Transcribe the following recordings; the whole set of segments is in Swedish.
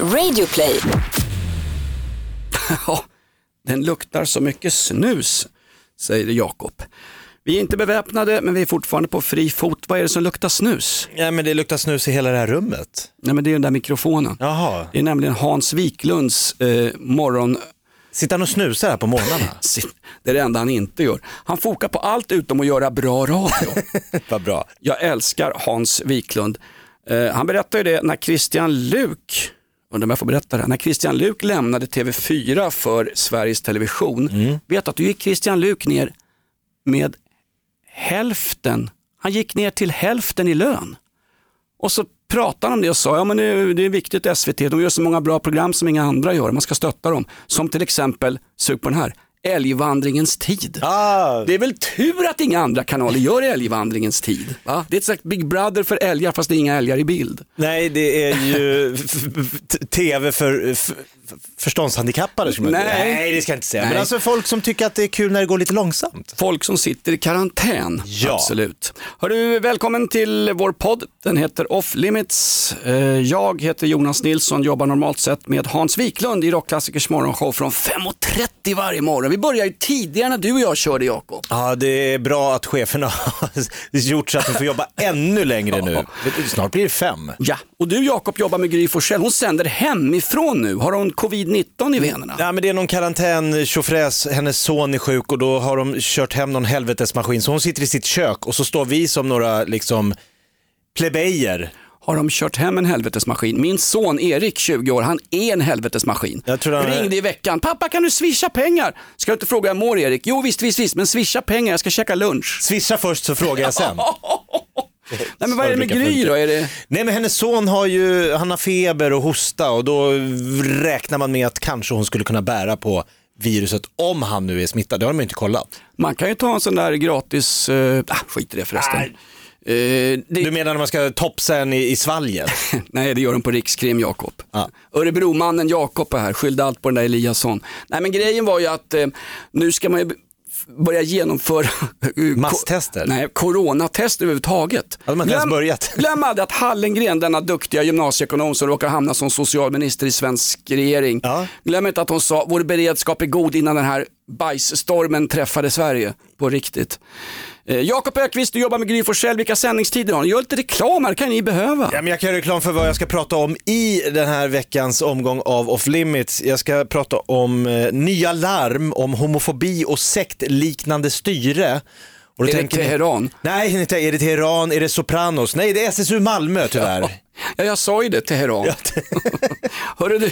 Radioplay. Ja, den luktar så mycket snus, säger Jakob. Vi är inte beväpnade men vi är fortfarande på fri fot. Vad är det som luktar snus? Ja, men det luktar snus i hela det här rummet. Nej men det är den där mikrofonen. Jaha. Det är nämligen Hans Wiklunds eh, morgon... Sitter han och snusar här på morgnarna? Det är det enda han inte gör. Han fokar på allt utom att göra bra radio. Vad bra. Jag älskar Hans Wiklund. Eh, han berättade ju det när Christian Luk, undrar om jag får berätta det, när Christian Luk lämnade TV4 för Sveriges Television. Vet du att du gick Christian Luk ner med hälften, han gick ner till hälften i lön. Och så pratade han om det och sa, ja men det är, det är viktigt SVT, de gör så många bra program som inga andra gör, man ska stötta dem. Som till exempel, sug på den här, Älgvandringens tid. Ah, Det är väl tur att inga andra kanaler gör älgvandringens tid. Va? Det är ett slags Big Brother för älgar fast det är inga älgar i bild. nej, det är ju tv för f- f- förståndshandikappade. man- Nej. nej, det ska jag inte säga. Nej. Men alltså folk som tycker att det är kul när det går lite långsamt. Folk som sitter i karantän. Ja. Absolut. Hörru, välkommen till vår podd. Den heter Off Limits. Eh, Jag heter Jonas Nilsson, jobbar normalt sett med Hans Wiklund i Rockklassikers morgonshow från 5.30 varje morgon. Vi börjar ju tidigare när du och jag körde Jakob. Ja, det är bra att cheferna har gjort så att de får jobba ännu längre nu. Snart blir det fem. Ja, och du Jakob jobbar med Gry Forssell. Hon sänder hemifrån nu. Har hon covid-19 i venerna? Ja, men det är någon karantän, tjofräs, hennes son är sjuk och då har de kört hem någon helvetesmaskin. Så hon sitter i sitt kök och så står vi som några liksom plebejer. Har de kört hem en helvetesmaskin. Min son Erik, 20 år, han är en helvetesmaskin. Jag tror han Ringde i veckan, pappa kan du swisha pengar? Ska du inte fråga hur jag mår Erik? Jo visst, visst, visst, men swisha pengar, jag ska käka lunch. Swisha först så frågar jag sen. Nej men vad är det med Gry då? Är det... Nej men hennes son har ju, han har feber och hosta och då räknar man med att kanske hon skulle kunna bära på viruset om han nu är smittad. Det har de ju inte kollat. Man kan ju ta en sån där gratis, ah, skit i det förresten. Nej. Eh, det... Du menar när man ska topsa en i, i svalget? Nej, det gör de på Rikskrim, Jakob. Ja. Örebromannen Jakob är här, skyllde allt på den där Eliasson. Nej, men grejen var ju att eh, nu ska man ju börja genomföra Masstester? Nej, coronatest överhuvudtaget. Ja, de har inte ens börjat. Glöm aldrig att Hallengren, denna duktiga gymnasieekonom som råkar hamna som socialminister i svensk regering. Ja. Glöm inte att hon sa, vår beredskap är god innan den här bajsstormen träffade Sverige. På riktigt. Eh, Jakob Ökvist, du jobbar med Gry Forssell. Vilka sändningstider har ni? Gör lite reklam här, kan ni behöva. Ja, men jag kan göra reklam för vad jag ska prata om i den här veckans omgång av Off Limits. Jag ska prata om eh, nya larm om homofobi och sektliknande styre. Och då Är det tänker ni- Teheran? Nej, inte, är det Teheran? Är det Sopranos? Nej, det är SSU Malmö tyvärr. Ja, jag sa ju det, Teheran. Hörru du,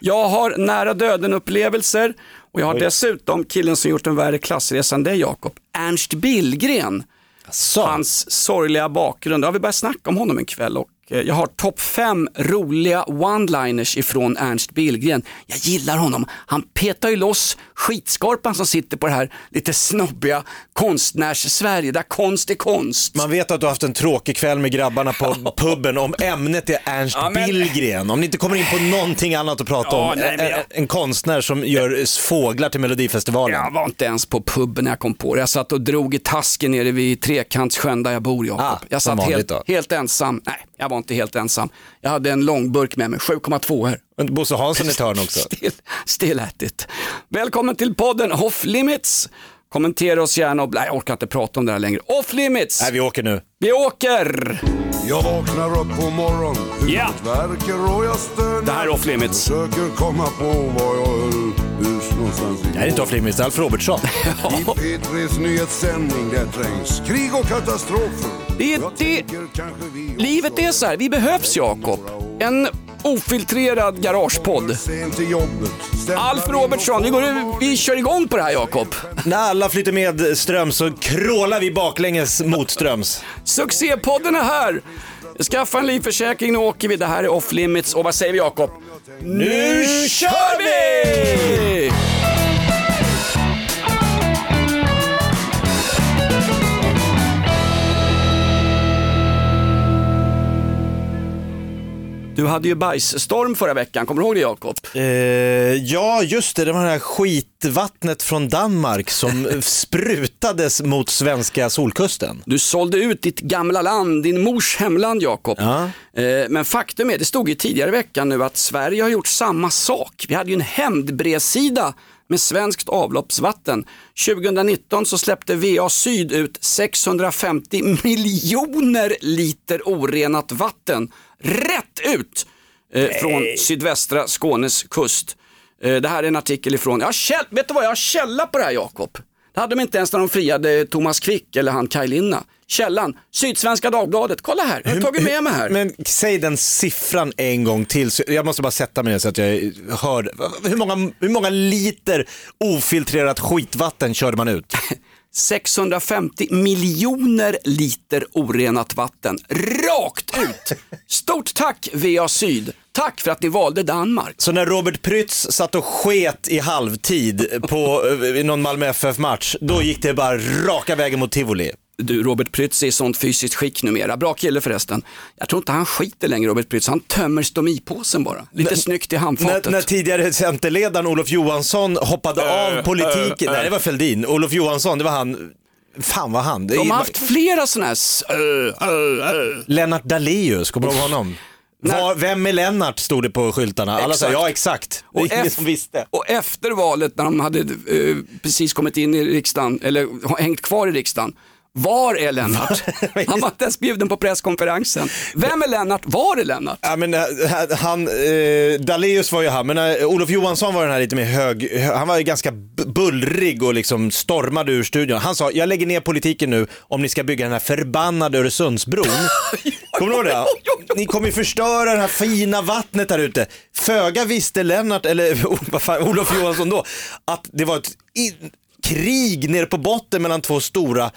jag har nära döden-upplevelser och jag har dessutom killen som gjort en värre klassresa än dig Jakob, Ernst Billgren. Så. Hans sorgliga bakgrund. Ja, vi börjar snacka om honom en kväll och eh, jag har topp fem roliga one-liners ifrån Ernst Billgren. Jag gillar honom. Han petar ju loss skitskorpan som sitter på det här lite snobbiga konstnärs-Sverige där konst är konst. Man vet att du har haft en tråkig kväll med grabbarna på puben om ämnet är Ernst Ja, men- Billgren. Om ni inte kommer in på någonting annat att prata Ja, om. nej, men en, en konstnär som gör fåglar till Melodifestivalen. Jag var inte ens på puben när jag kom på det. Jag satt och drog i tasken nere vid Trekantssjön där jag bor Jakob. Ah, jag satt helt, helt ensam. Nej, jag var inte helt ensam. Jag hade en långburk med mig, 7,2 här. Bosse Hansson är törn också. Still, still at it. Välkommen till podden Off Limits. Kommentera oss gärna och nej, jag orkar inte prata om det här längre. Off Limits, Nej, vi åker nu. vi åker! Jag vaknar upp på morgon, huvudet värker och jag stönar. Det här är Off Limits. Försöker komma på var jag höll hus någonstans Det här är inte Off Limits, det är Alf Robertsson. I P3s nyhetssändning där trängs krig och katastrofer. Det det- Livet är så här, vi behövs Jakob. En ofiltrerad garagepodd. Alf Robertsson, vi, går, vi kör igång på det här Jakob. När alla flyter med ström så krålar vi baklänges motströms. Succépodden är här. Skaffa en livförsäkring, nu åker vi. Det här är off limits och vad säger vi Jakob? Nu kör vi! Du hade ju bajsstorm förra veckan, kommer du ihåg det Jakob? Eh, ja, just det. Det var det här skitvattnet från Danmark som sprutades mot svenska solkusten. Du sålde ut ditt gamla land, din mors hemland Jakob. Ja. Eh, Men faktum är, det stod ju tidigare i veckan nu att Sverige har gjort samma sak. Vi hade ju en hämndbrevsida med svenskt avloppsvatten. 2019 så släppte VA Syd ut 650 miljoner liter orenat vatten rätt ut eh, från sydvästra Skånes kust. Eh, det här är en artikel ifrån, jag käll, vet du vad, jag har källa på det här Jakob. Det hade de inte ens när de friade Thomas Quick eller han Kaj Linna. Källan, Sydsvenska Dagbladet, kolla här, jag har tagit med mig här. Men säg den siffran en gång till. Så Jag måste bara sätta mig ner så att jag hör. Hur många, hur många liter ofiltrerat skitvatten körde man ut? 650 miljoner liter orenat vatten, rakt ut. Stort tack VA Syd, tack för att ni valde Danmark. Så när Robert Prytz satt och sket i halvtid på eh, någon Malmö FF-match, då gick det bara raka vägen mot tivoli. Du, Robert Prytz är i sånt fysiskt skick numera. Bra kille förresten. Jag tror inte han skiter längre, Robert Prytz. Han tömmer stomipåsen bara. Lite snyggt i handfatet. när tidigare centerledaren Olof Johansson hoppade av politiken, nej det var Fälldin, Olof Johansson, det var han, fan vad han, De har haft flera sådana här... Lennart Daléus, kommer du ihåg honom? Var, vem är Lennart stod det på skyltarna. Alla sa ja exakt. Det är ingen som visste. och efter valet när de hade eh, precis kommit in i riksdagen, eller hängt kvar i riksdagen, var är Lennart? Han var inte ens bjuden på presskonferensen. Vem är Lennart? Var är Lennart? Ja, men, eh, han, eh, Daléus var ju han, men eh, Olof Johansson var den här lite mer hög, han var ju ganska bullrig och liksom stormade ur studion. Han sa, jag lägger ner politiken nu om ni ska bygga den här förbannade Öresundsbron. Kommer du ihåg det? Ni kommer ju förstöra det här fina vattnet där ute. Föga visste Lennart, eller vad fan, Olof Johansson då, att det var ett krig nere på botten mellan två stora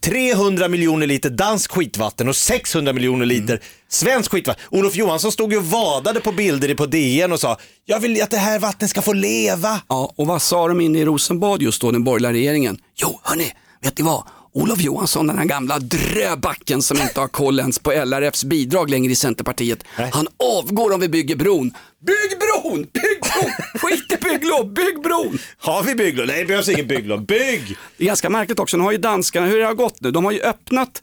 300 miljoner liter dansk skitvatten och 600 miljoner liter svensk skitvatten. Olof Johansson stod ju och vadade på bilder på DN och sa, jag vill att det här vattnet ska få leva. Ja, och vad sa de inne i Rosenbad just då, den borgerliga regeringen? Jo, hörni, vet ni vad? Olof Johansson, den här gamla dröbacken som inte har koll ens på LRFs bidrag längre i Centerpartiet. Han avgår om vi bygger bron. Bygg bron! Bygg bron! Skit i bygglov, bygg bron! Har vi bygglov? Nej, det behövs ingen bygglov. Bygg! Det är ganska märkligt också, nu har ju danskarna, hur det har gått nu, de har ju öppnat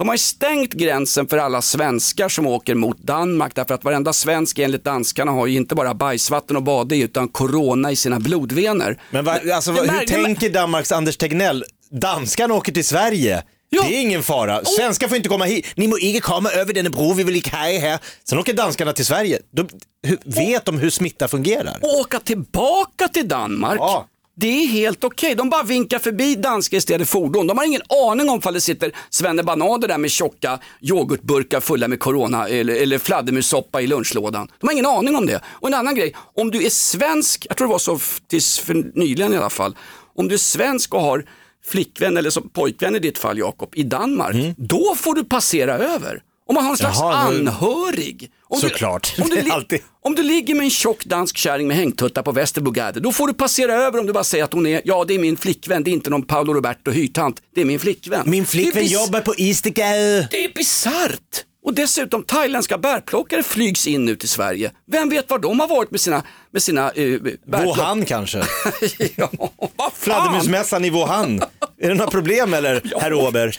de har ju stängt gränsen för alla svenskar som åker mot Danmark därför att varenda svensk enligt danskarna har ju inte bara bajsvatten och bada i utan corona i sina blodvener. Men va, alltså, Det hur tänker Danmarks Anders Tegnell? Danskarna åker till Sverige. Ja. Det är ingen fara. Svenskar får inte komma hit. Ni må inte komma över denna bro, vi vill inte här. Sen åker danskarna till Sverige. De, hur, vet de hur smitta fungerar? åka tillbaka till Danmark. Ja. Det är helt okej. De bara vinkar förbi danskregistrerade fordon. De har ingen aning om ifall det sitter svennebananer där med tjocka yoghurtburkar fulla med corona eller, eller fladdermussoppa i lunchlådan. De har ingen aning om det. Och en annan grej, om du är svensk, jag tror det var så tills för nyligen i alla fall, om du är svensk och har flickvän eller som pojkvän i ditt fall Jakob, i Danmark, då får du passera över. Om man har en slags Mm. Jaha, anhörig. Om Såklart. Du, om, du li- om du ligger med en tjock dansk kärring med hängtuttar på Västerbrogade, då får du passera över om du bara säger att hon är, ja det är min flickvän, det är inte någon Paolo Roberto hyrtant, det är min flickvän. Min flickvän jobbar på Istergade. Det är bisarrt. Och dessutom thailändska bärplockare flygs in nu till Sverige. Vem vet var de har varit med sina, med sina eh, bärplock- Wuhan kanske? ja, vad? Fladdermusmässan i Wuhan. Är det några problem eller, herr Ober?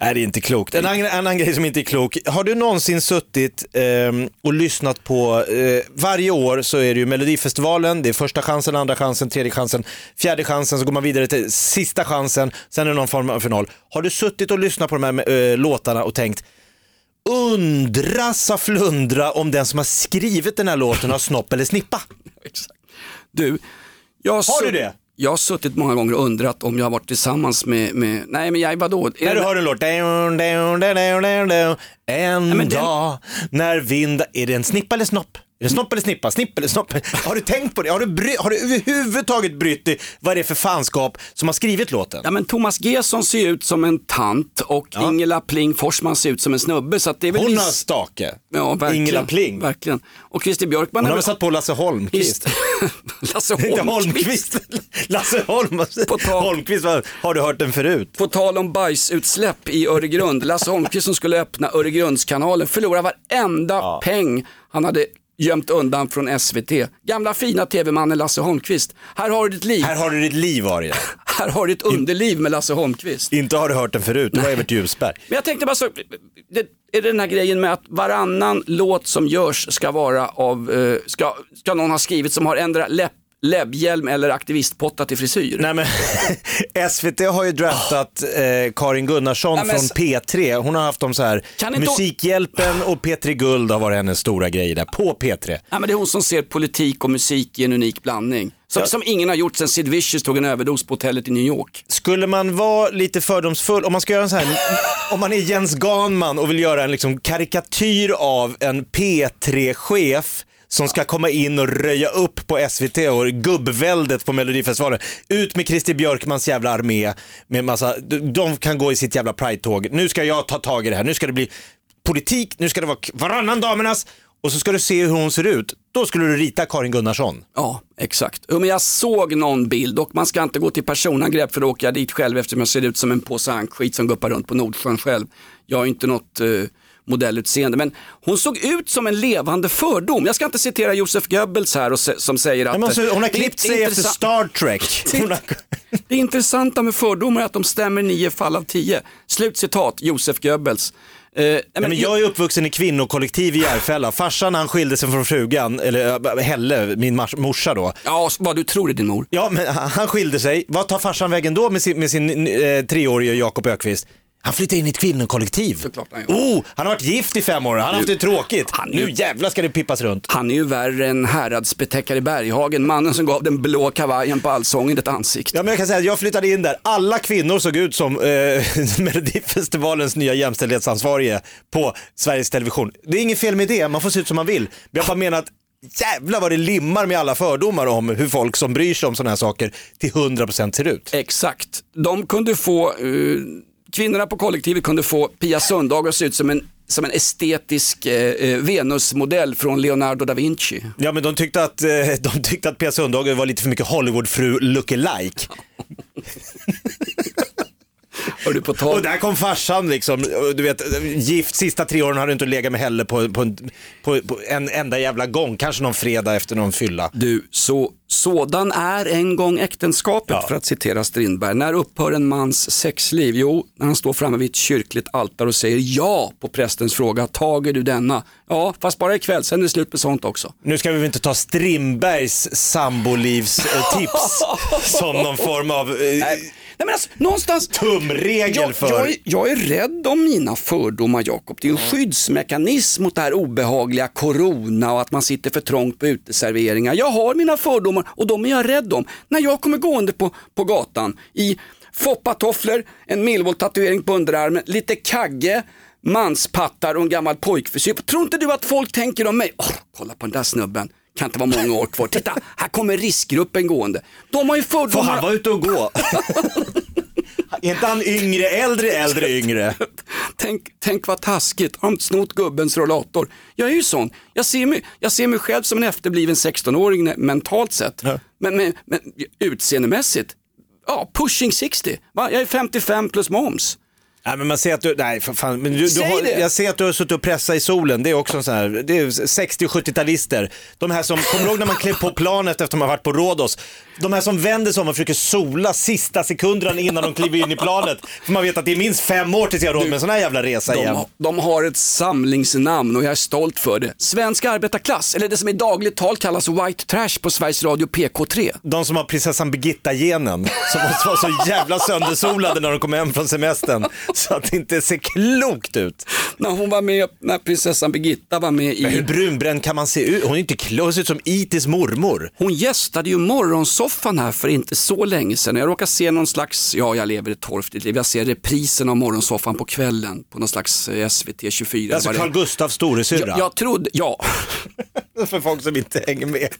Nej, det är inte klokt. En annan, annan grej som inte är klok. Har du någonsin suttit ehm, och lyssnat på, eh, varje år så är det ju Melodifestivalen, det är första chansen, andra chansen, tredje chansen, fjärde chansen, så går man vidare till sista chansen, sen är det någon form av final. Har du suttit och lyssnat på de här eh, låtarna och tänkt, undra sa flundra om den som har skrivit den här låten har snopp eller snippa? Exakt. Du, jag har, du det? Jag har suttit många gånger och undrat om jag har varit tillsammans med, med nej men jag, vadå? Är När du det- hör en låt, en dag när vind, är det en snippa eller snopp? Är det snopp eller snippa? Snipp eller snopp? Har du tänkt på det? Har du, bry, har du överhuvudtaget brytt dig vad det är för fanskap som har skrivit låten? Ja men Thomas Gesson ser ut som en tant och Ja. Ingela Pling Forsman ser ut som en snubbe. Så att det är väl Hon har stake. ja, verkligen, Ingela Pling. Verkligen. Och Christer Björkman Hon har väl- satt på Lasse Holmqvist? Lasse Inte Holmqvist. Lasse Holm... På tal- Holmqvist, vad- har du hört den förut? På tal om bajsutsläpp i Öregrund. Lasse Holmqvist som skulle öppna Öregrundskanalen förlorar varenda peng han hade gömt undan från SVT. Gamla fina tv-mannen Lasse Holmqvist. Här har du ditt liv. Här har du ditt liv Arjen. Här har du ditt underliv med Lasse Holmqvist. Inte har du hört den förut, det var Evert Ljusberg. Men jag tänkte bara så, det är det den här grejen med att varannan låt som görs ska vara av, eh, ska, ska någon ha skrivit som har ändrat läpp, läbbhjälm eller aktivistpotta till frisyr. Nej men SVT har ju draftat eh, Karin Gunnarsson Nej, men från s- P3. Hon har haft dem så här, Musikhjälpen och P3 Guld har varit hennes stora grej där, på P3. Ja, men det är hon som ser politik och musik i en unik blandning. Som, Ja. som ingen har gjort sedan Sid Vicious tog en överdos på hotellet i New York. Skulle man vara lite fördomsfull, om man ska göra en så här, om man är Jens Ganman och vill göra en liksom karikatyr av en P3-chef som ska komma in och röja upp på SVT och gubbväldet på Melodifestivalen. Ut med Christer Björkmans jävla armé med massa, de kan gå i sitt jävla pride-tåg. Nu ska jag ta tag i det här, nu ska det bli politik, nu ska det vara varannan damernas och så ska du se hur hon ser ut. Då skulle du rita Karin Gunnarsson. Ja, exakt. Men jag såg någon bild och man ska inte gå till personangrepp för då åker jag dit själv eftersom jag ser ut som en påse ankskit som guppar runt på Nordsjön själv. Jag är inte något eh, modellutseende men hon såg ut som en levande fördom. Jag ska inte citera Josef Goebbels här och som säger att Nej, men alltså, hon har är klippt sig efter Star Trek. Det intressanta med fördomar är att de stämmer nio fall av tio. Slutcitat Josef Goebbels. Eh, nej, Ja, men jag är uppvuxen i kvinnokollektiv i Järfälla. Farsan han skilde sig från frugan, eller äh, Helle, min morsa då. Ja, vad du tror är din mor. Ja, men han han skilde sig. Vad tar farsan vägen då med sin, med sin eh, treårige Jakob Ökvist? Han flyttade in i ett kvinnokollektiv. Såklart han gör. Oh, han har varit gift i fem år, han har haft det tråkigt. Han är ju- Nu jävlar ska det pippas runt. Han är ju värre än häradsbetäckare Berghagen, mannen som gav den blå kavajen på allsången ett ansikte. Ja, men jag kan säga att jag flyttade in där, alla kvinnor såg ut som eh, Melodifestivalens nya jämställdhetsansvarige på Sveriges Television. Det är inget fel med det, man får se ut som man vill. Men jag bara menar att jävlar vad det limmar med alla fördomar om hur folk som bryr sig om sådana här saker till 100% ser ut. Exakt. De kunde få, eh, kvinnorna på kollektivet kunde få Pia Sundhage att se ut som en, som en estetisk eh, eh, Venusmodell från Leonardo da Vinci. Ja men de tyckte att, eh, de tyckte att Pia Sundhage var lite för mycket Hollywoodfru lookalike. Och du på tal, Och där kom farsan liksom, du vet, gift sista tre åren har du inte legat med Helle på, på, en, på, på en enda jävla gång, kanske någon fredag efter någon fylla. du, så, sådan är en gång äktenskapet Ja. för att citera Strindberg. När upphör en mans sexliv? Jo, när han står framme vid ett kyrkligt altare och säger ja på prästens fråga, tager du denna? Ja, fast bara ikväll, sen är det slut med sånt också. Nu ska vi väl inte ta Strindbergs sambolivstips som någon form av eh, Nej men alltså, någonstans, tumregel jag, för... jag, är, jag är rädd om mina fördomar Jakob. Det är en skyddsmekanism mot det här obehagliga corona och att man sitter för trångt på uteserveringar. Jag har mina fördomar och de är jag rädd om. När jag kommer gående på, på gatan i foppatofflor, en Millwall-tatuering på underarmen, lite kagge, manspattar och en gammal pojkfrisyr. Tror inte du att folk tänker om mig? Åh, kolla på den där snubben. Kan inte vara många år kvar. Titta, här kommer riskgruppen gående. De har ju Får fördomar. han vara ute och gå? är inte han yngre, äldre, äldre, yngre? Tänk, tänk vad taskigt, har de snott gubbens rollator? Jag är ju sån, jag ser mig, jag ser mig själv som en efterbliven 16-åring ne- mentalt sett. Ja. Men, men, men utseendemässigt, ja, pushing 60. Va? Jag är 55 plus moms. Nej men man ser att du, nej för fan, men du, du har, det! jag ser att du har suttit och pressat i solen, det är också sån här, det är 60 och 70-talister. De här som, kommer du ihåg när man klev på planet efter att har varit på Rhodos? De här som vänder sig om och försöker sola sista sekunderna innan de kliver in i planet. För man vet att det är minst fem år tills jag har råd med en sån här jävla resa De, igen. de har ett samlingsnamn och jag är stolt för det. Svensk arbetarklass, eller det som i dagligt tal kallas white trash på Sveriges Radio PK3. De som har prinsessan Birgitta-genen, som måste vara så jävla söndersolade när de kommer hem från semestern. Så att det inte ser klokt ut. När hon var med, när prinsessan Birgitta var med Men hur i brunbränd kan man se ut? Hon är inte klok, hon ser ut som Itis mormor. Hon gästade ju morgonsoffan här för inte så länge sedan. Jag råkar se någon slags, ja jag lever ett torftigt liv, jag ser reprisen av morgonsoffan på kvällen på någon slags eh, SVT 24. Alltså Carl Gustaf storasyrra. jag, jag trodde, ja. För folk som inte hänger med.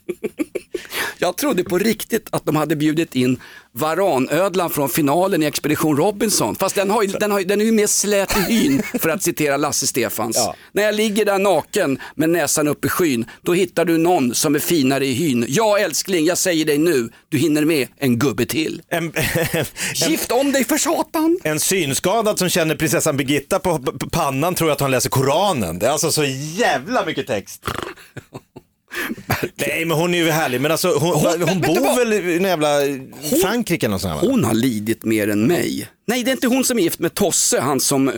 Jag trodde på riktigt att de hade bjudit in varanödlan från finalen i Expedition Robinson. Fast den, har ju, den, har, ju- den är ju mer slät i hyn för att citera Lasse Stefans. Ja. När jag ligger där naken med näsan upp i skyn, då hittar du någon som är finare i hyn. Ja älskling, jag säger dig nu, du hinner med en gubbe till. En, Gift om dig för satan! en synskadad som känner prinsessan Birgitta på pannan tror att hon läser Koranen. Det är alltså så jävla mycket text. Nej men hon är ju härlig, men alltså hon, Hon- hon, bor vad? väl i någon jävla Frankrike eller sånt? Hon har lidit mer än mig. Nej, det är inte hon som är gift med Tosse, han som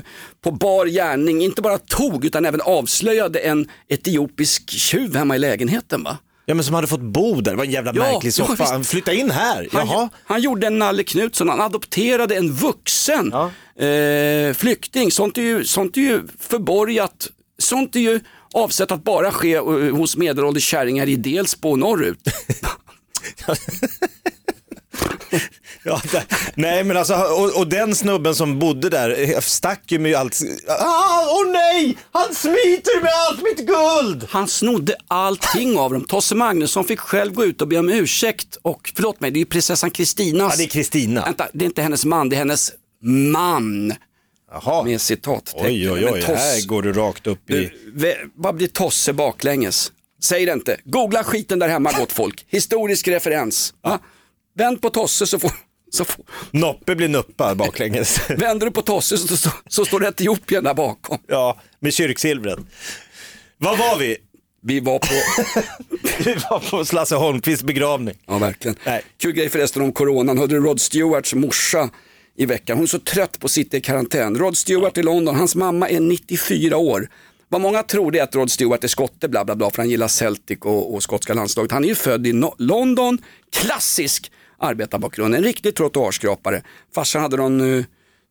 på bar gärning inte bara tog utan även avslöjade en etiopisk tjuv hemma i lägenheten va? Ja men som hade fått bo där, det var en jävla Ja, märklig ja, soffa. visst. Han flyttade in här, Han, jaha. han gjorde en Nalle Knutsson, han adopterade en vuxen eh, flykting. Sånt är, ju, sånt är ju förborgat, sånt är ju avsett att bara ske eh, hos medelålders kärringar i Delsbo norrut. Ja. Nej men alltså, och, och den snubben som bodde där eh, stack ju med allt. Ah, åh nej! Han smiter med allt mitt guld! Han snodde allting av dem. Tosse Magnusson fick själv gå ut och be om ursäkt. Och förlåt mig, det är ju prinsessan Kristinas. Ja, det är Kristina. Vänta, det är inte hennes man, det är hennes man. Jaha. Med citattecken. Oj, oj, oj, här går du rakt upp i... Du, vad blir Tosse baklänges? Säg det inte. Googla skiten där hemma gott folk. Historisk referens. Va? Vänd på Tosse så får... Så får Noppe blir nuppa baklänges. vänder du på Tosse så, så, så står det Etiopien där bakom. ja, med kyrksilvret. Vad var vi? Vi var på... Vi var på Lasse Holmqvists begravning. Ja, verkligen. Nej. Kul grej förresten om coronan. Hörde du Rod Stewarts morsa i veckan? Hon är så trött på att sitta i karantän. Rod Stewart i London, hans mamma är 94 år. Vad många tror det är att Rod Stewart är skotte, bla bla bla, för han gillar Celtic och, och skotska landslaget. Han är ju född i no- London, klassisk arbetarbakgrund, en riktig trottoarskrapare. Farsan hade någon uh,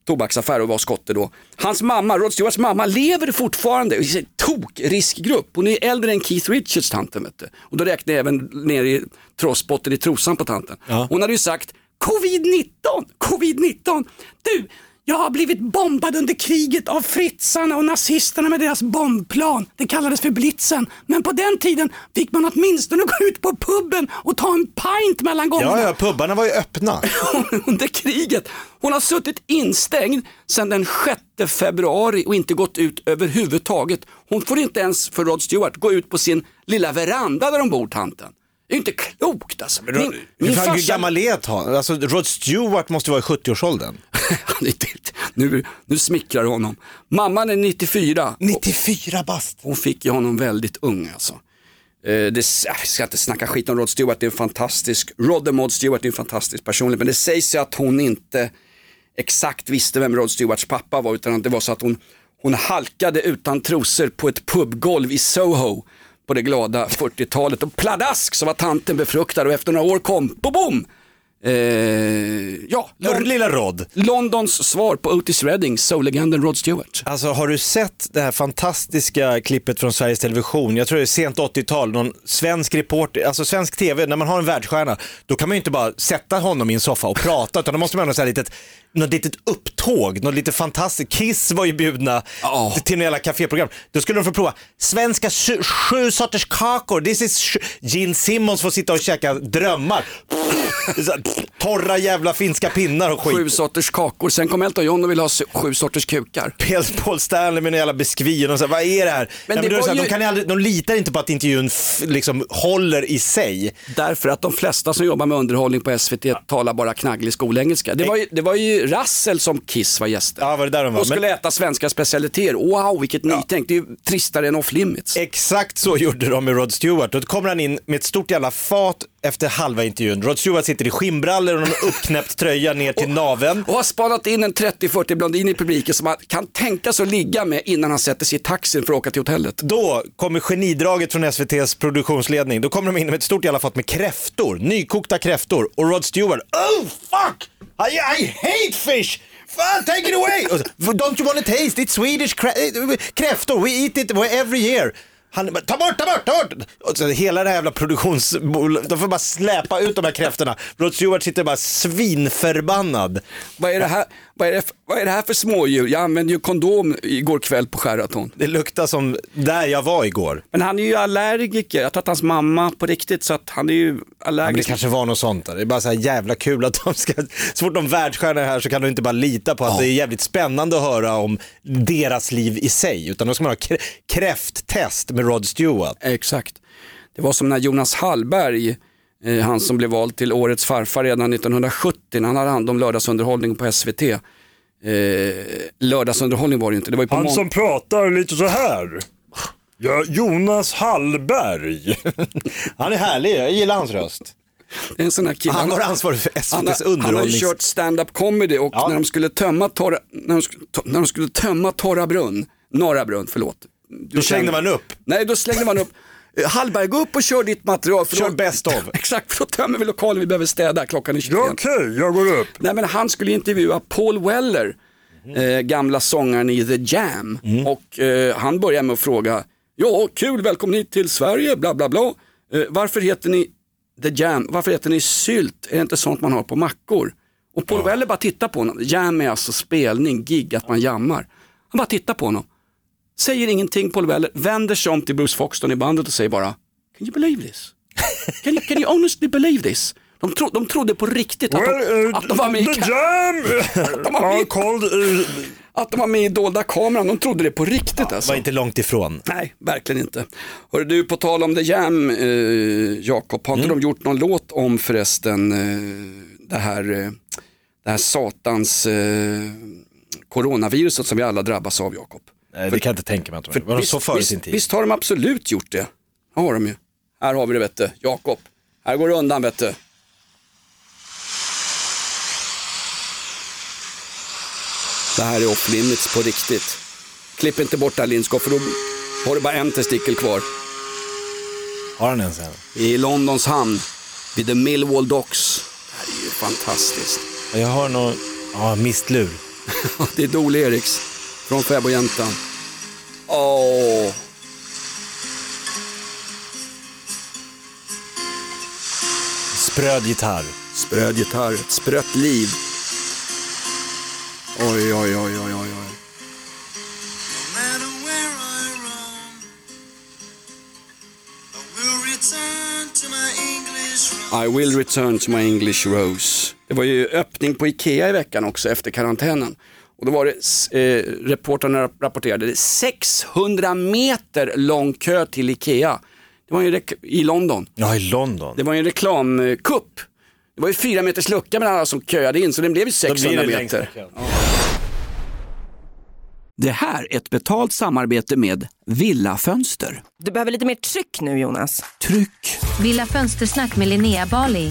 tobaksaffär och var skotte då. Hans mamma, Rod Stewarts mamma, lever fortfarande i en tok-riskgrupp. Hon är äldre än Keith Richards tanten. Och då räknar jag även ner i trossbotten i trosan på tanten. Ja. Hon hade ju sagt covid-19, covid-19. Du, jag har blivit bombad under kriget av fritsarna och nazisterna med deras bombplan. Det kallades för blitzen. Men på den tiden fick man åtminstone gå ut på puben och ta en pint mellan gångerna Ja, ja, pubbarna var ju öppna. under kriget. Hon har suttit instängd sedan den 6 februari och inte gått ut överhuvudtaget. Hon får inte ens, för Rod Stewart, gå ut på sin lilla veranda där de bor, tanten. Det är inte klokt alltså. Min, Hur min fan, hur farsa... gammal är han? Alltså, Rod Stewart måste vara i 70-årsåldern. Han är inte- nu, nu smickrar du honom. Mamman är 94. 94 bast. Hon fick ju honom väldigt ung alltså. Eh, det, jag ska inte snacka skit om Rod Stewart, det är en fantastisk, Rod Mod Stewart är en fantastisk personlighet, men det sägs ju att hon inte exakt visste vem Rod Stewarts pappa var, utan att det var så att hon, hon halkade utan trosor på ett pubgolv i Soho på det glada 40-talet och pladask så var tanten befruktad och efter några år kom, bo bom! Eh, ja, lilla Rod. Londons svar på Otis Redding, soul-legenden Rod Stewart. Alltså har du sett det här fantastiska klippet från Sveriges Television? Jag tror det är sent 80-tal, någon svensk reporter, alltså svensk tv, när man har en världsstjärna, då kan man ju inte bara sätta honom i en soffa och prata, utan då måste man ha något, litet, något litet upptåg, något lite fantastiskt. Kiss var ju bjudna Ja. till några jävla kaféprogram. Då skulle de få prova svenska sju, sju sorters kakor, this is Gene Simmons får sitta och käka drömmar. Torra jävla finska pinnar och skit. Sju sorters kakor, sen kom Elton John och ville ha sju sorters kukar. Paul Stanley med en jävla biskvi och så vad är det här? Men Men det är det så här, ju- de, kan aldrig, de litar inte på att intervjun liksom håller i sig. Därför att de flesta som jobbar med underhållning på SVT talar bara knagglig skolengelska. Det var ju, det var ju Rassel som Kiss var gäster. Ja, var det där de var? Och skulle äta svenska specialiteter. Wow, vilket nytänk. Det är ju tristare än off limits. Exakt så gjorde de med Rod Stewart. Då kommer han in med ett stort jävla fat efter halva intervjun. Rod Stewart sitter i skinnbrallor och en uppknäppt tröja ner till naveln. Och har spanat in en 30-40 blondin i publiken som man kan tänka sig att ligga med innan han sätter sig i taxin för att åka till hotellet. Då kommer genidraget från SVTs produktionsledning. Då kommer de in med ett stort jävla fat med kräftor, nykokta kräftor. Och Rod Stewart, oh fuck! I, I hate fish! Fan, take it away! Och Don't you wanna taste? It's Swedish krä- eh, kräftor, we eat it every year. Han bara, ta bort, ta bort, ta bort! Och så hela det här jävla produktionsbolaget, de får bara släpa ut de här kräftorna. Rod Stewart sitter bara svinförbannad. Vad är det här, vad är, det, vad är det här för smådjur? Jag använde ju kondom igår kväll på Sheraton. Det luktar som där jag var igår. Men han är ju allergiker, jag tror att hans mamma på riktigt så att han är ju Ja, men det allergisk. kanske var något sånt. Där. Det är bara så här jävla kul att de ska, så fort de världsstjärnor är här så kan du inte bara lita på att det är jävligt spännande att höra om deras liv i sig. Utan då ska man ha krä- kräfttest med Rod Stewart. Exakt. Det var som när Jonas Hallberg, han som blev vald till årets farfar redan 1970, när han hade hand om lördagsunderhållning på SVT. Eh, lördagsunderhållning var det inte, det var ju på Han som pratar lite så här. Ja, Jonas Hallberg. Han är härlig, jag gillar hans röst. det är en sån här kille. Han har ansvar för Han SVTs har, han har ju underhållnings... kört stand-up comedy och Ja. när de skulle tömma torra, när de, när de skulle tömma torra brunn, norra brunn, förlåt. Du Då slängde man upp. Nej, då slängde man upp. Eh, Hallberg, gå upp och kör ditt material. För Kör best of. Exakt, för då tömmer vi lokalen, vi behöver städa, klockan är 23. Ja, Okej, jag går upp. Nej men han skulle intervjua Paul Weller, eh, gamla sångaren i The Jam. Och eh, han börjar med att fråga, ja kul, välkommen hit till Sverige, bla bla bla. Eh, varför heter ni The Jam, varför heter ni sylt? Är det inte sånt man har på mackor? Och Paul Weller bara tittar på honom, jam är alltså spelning, gig, att man jammar. Han bara tittar på honom, säger ingenting Paul Weller, vänder sig om till Bruce Foxton i bandet och säger bara, can you believe this? Can you, can you honestly believe this? De, tro, de trodde på riktigt att, Well, de, uh, att de var med i the jam de har are blivit- called... Uh, Att de var med i dolda kameran, de trodde det på riktigt alltså. Var inte långt ifrån. Nej, verkligen inte. Hör du, på tal om The Jam, eh, Jakob, har inte de gjort någon låt om förresten eh, det, här, eh, det här satans eh, coronaviruset som vi alla drabbas av, Jakob? Nej, det kan jag inte tänka mig gjorde. Var de så före sin tid? visst har de absolut gjort det. Ja, har de ju. Här har vi det, vet du. Jakob. Här går det undan, vet du. Det här är off limits på riktigt. Klipp inte bort det här Lindskog för då har du bara en testikel kvar. Har han ens en? I Londons hamn, vid The Millwall Docks. Det här är ju fantastiskt. Jag har nog, ja, mistlur. Det är Dole Eriks från Fäbodjäntan. Åh, Spröd gitarr. spröd gitarr, ett sprött liv. Oj, oj, oj, oj, oj. oj. matter where I roam, I will return to my English room. I will return to my English rose. Det var ju öppning på Ikea i veckan också efter karantänen. Och då var det, eh, reportrarna rapporterade, det är 600 meter lång kö till Ikea. Det var ju i London. Ja, i London. Det var ju en reklamkupp. Det var ju fyra meters lucka mellan alla som köade in så den blev ju Då 600 blir det meter. Det här är ett betalt samarbete med Villa Fönster. Du behöver lite mer tryck nu Jonas. Tryck! Villa Fönstersnack med Linnea Bali.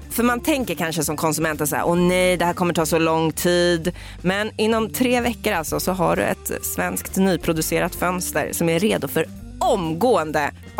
För man tänker kanske som konsument att så här, åh nej, det här kommer ta så lång tid. Men inom tre veckor alltså så har du ett svenskt nyproducerat fönster som är redo för omgående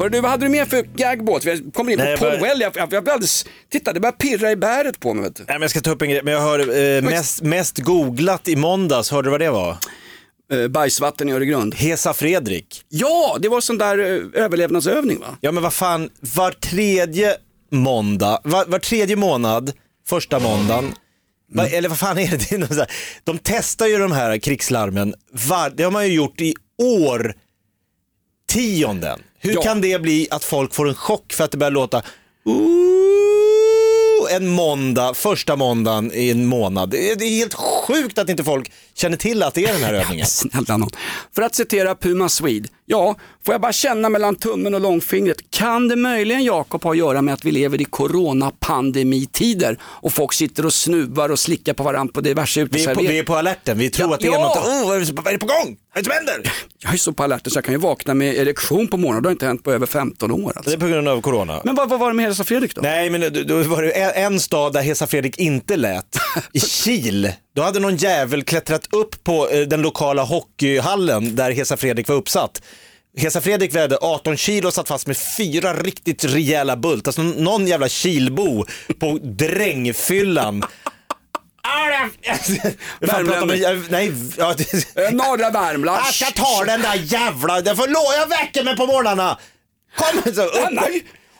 Hörru, du, vad hade du mer för gagbåt? Vi kommer in på Nej, Paul bara- Well. Jag, jag, jag, alldeles, titta, det börjar pirra i bäret på mig. Vet du. Nej, men jag ska ta upp en grej, men jag hör eh, mest, mest googlat i måndags, hörde du vad det var? Eh, bajsvatten i Öregrund. Hesa Fredrik. Ja, det var sån där eh, överlevnadsövning va? Ja men vad fan, var tredje måndag, var, var tredje månad, första måndagen, va, eller vad fan är det? det är något så här, de testar ju de här krigslarmen, var, det har man ju gjort i år tionden. Hur Ja. kan det bli att folk får en chock för att det börjar låta "Ooh", en måndag, första måndagen i en månad. Det är, helt sjukt att inte folk känner till att det är den här övningen. Snälla nån. För att citera Puma Swede, ja, får jag bara känna mellan tummen och långfingret, kan det möjligen Jakob ha att göra med att vi lever i coronapandemittider och folk sitter och snuvar och slickar på varandra på diverse Vi på, uteserveringar? vi är på alerten, vi tror Ja, att det är ja. något, oh, vad är det vad är det på gång? Vad är det som händer? Jag är så på alerten så jag kan ju vakna med erektion på morgonen, det har inte hänt på över 15 år. Det Alltså. är på grund av corona. Men vad, vad var det med Hesa Fredrik då? Nej, men då, var det en, en stad där Hesa Fredrik inte lät. I Kil. Då hade någon jävel klättrat upp på eh, den lokala hockeyhallen där Hesa Fredrik var uppsatt. Hesa Fredrik vägde 18 kilo och satt fast med fyra riktigt rejäla bult. Alltså någon jävla kilbo på drängfyllan. Jag- Nej, ja, Eh, Norra Värmland. jag ska ta den där jävla, det får lov, jag väcker mig på morgnarna. Kom så, upp.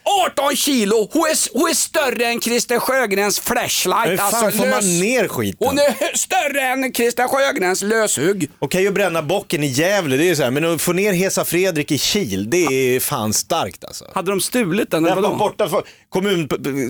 Nej. 18 kilo, hon är, hon är större än Christer Sjögrens flashlight. Hur fan alltså, får man ner skiten? Hon är större än Christer Sjögrens löshugg. Okej att bränna bocken i Gävle, det är ju så här, men att få ner Hesa Fredrik i Kil, det är fan starkt alltså. Hade de stulit den? Den var borta för kommun,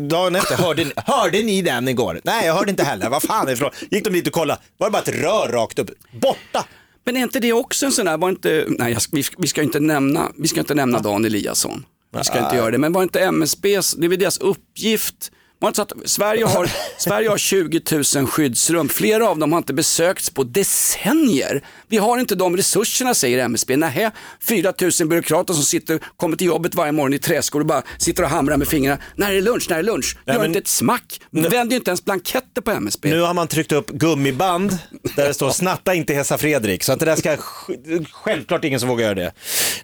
dagen efter, hörde, ni- hörde ni den igår? Nej, jag hörde inte heller. Vad fan är det för Gick de dit och kollade, var det bara ett rör rakt upp? Borta! Men är inte det också en sån där, var inte, nej vi, ska, vi ska inte nämna, vi ska inte nämna Dan Eliasson. Vi ska inte göra det, men var inte MSBs, det är väl deras uppgift. Inte så att Sverige har, Sverige har 20 000 skyddsrum, flera av dem har inte besökts på decennier. Vi har inte de resurserna säger MSB. Nähä, 4 000 byråkrater som sitter, kommer till jobbet varje morgon i träskor och bara sitter och hamrar med fingrarna. När är lunch, när är lunch? Gör men- inte ett smack, vänder ju inte ens blanketter på MSB. Nu har man tryckt upp gummiband där det står snatta inte Hesa Fredrik. Så att det där ska sj- självklart ingen som vågar göra det.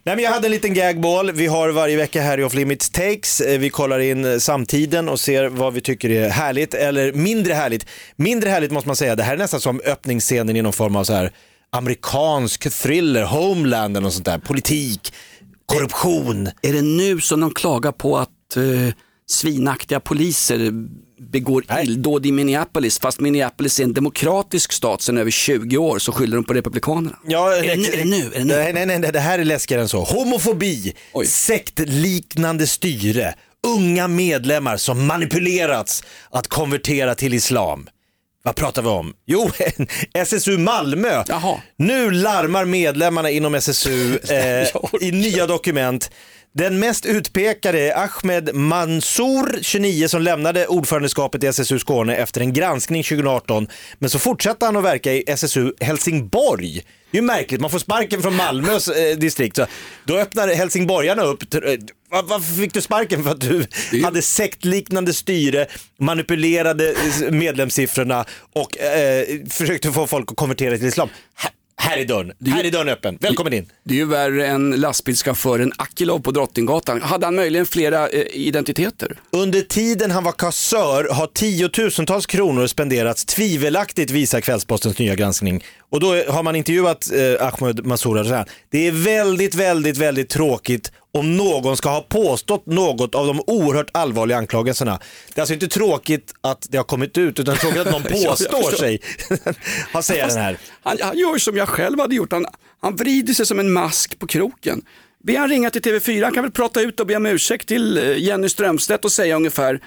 Nej men jag hade en liten gagball. Vi har varje vecka här i Off Limits Takes. Eh, Vi kollar in eh, samtiden och ser vad vi tycker är härligt eller mindre härligt. Mindre härligt måste man säga. Det här är nästan som öppningsscenen i någon form av så här amerikansk thriller, Homeland eller något sånt där. Politik, korruption. Är det nu som de klagar på att eh, svinaktiga poliser begår illdåd i Minneapolis, fast Minneapolis är en demokratisk stat sedan över 20 år, så skyller de på republikanerna. Ja, är, det, nu- är det nu? Är det nu? Nej, nej, nej, det här är läskigare än så. Homofobi, Oj. sektliknande styre, unga medlemmar som manipulerats att konvertera till islam. Vad pratar vi om? Jo, SSU Malmö. Jaha. Nu larmar medlemmarna inom SSU eh, i nya dokument. Den mest utpekade är Ahmed Mansour, 29, som lämnade ordförandeskapet i SSU Skåne efter en granskning 2018. Men så fortsatte han att verka i SSU Helsingborg. Det är ju märkligt, man får sparken från Malmös eh, distrikt. Så då öppnar helsingborgarna upp. Eh, var- Varför fick du sparken? För att du hade sektliknande styre, manipulerade eh, medlemssiffrorna och eh, försökte få folk att konvertera till islam. Här, här är dörren, här är dörren öppen. Välkommen in. Det är ju värre än lastbilschauffören Akilov på Drottninggatan. Hade han möjligen flera eh, identiteter? Under tiden han var kassör har tiotusentals kronor spenderats tvivelaktigt visar Kvällspostens nya granskning. Och då har man intervjuat eh, Ahmed Mansour och så här. Det är väldigt, väldigt, väldigt tråkigt om någon ska ha påstått något av de oerhört allvarliga anklagelserna. Det är alltså inte tråkigt att det har kommit ut utan tråkigt att någon påstår sig. Han säger den här. Han, han gör som jag själv hade gjort, han, han vrider sig som en mask på kroken. Be han ringa till TV4, han kan väl prata ut och be om ursäkt till eh, Jenny Strömstedt och säga ungefär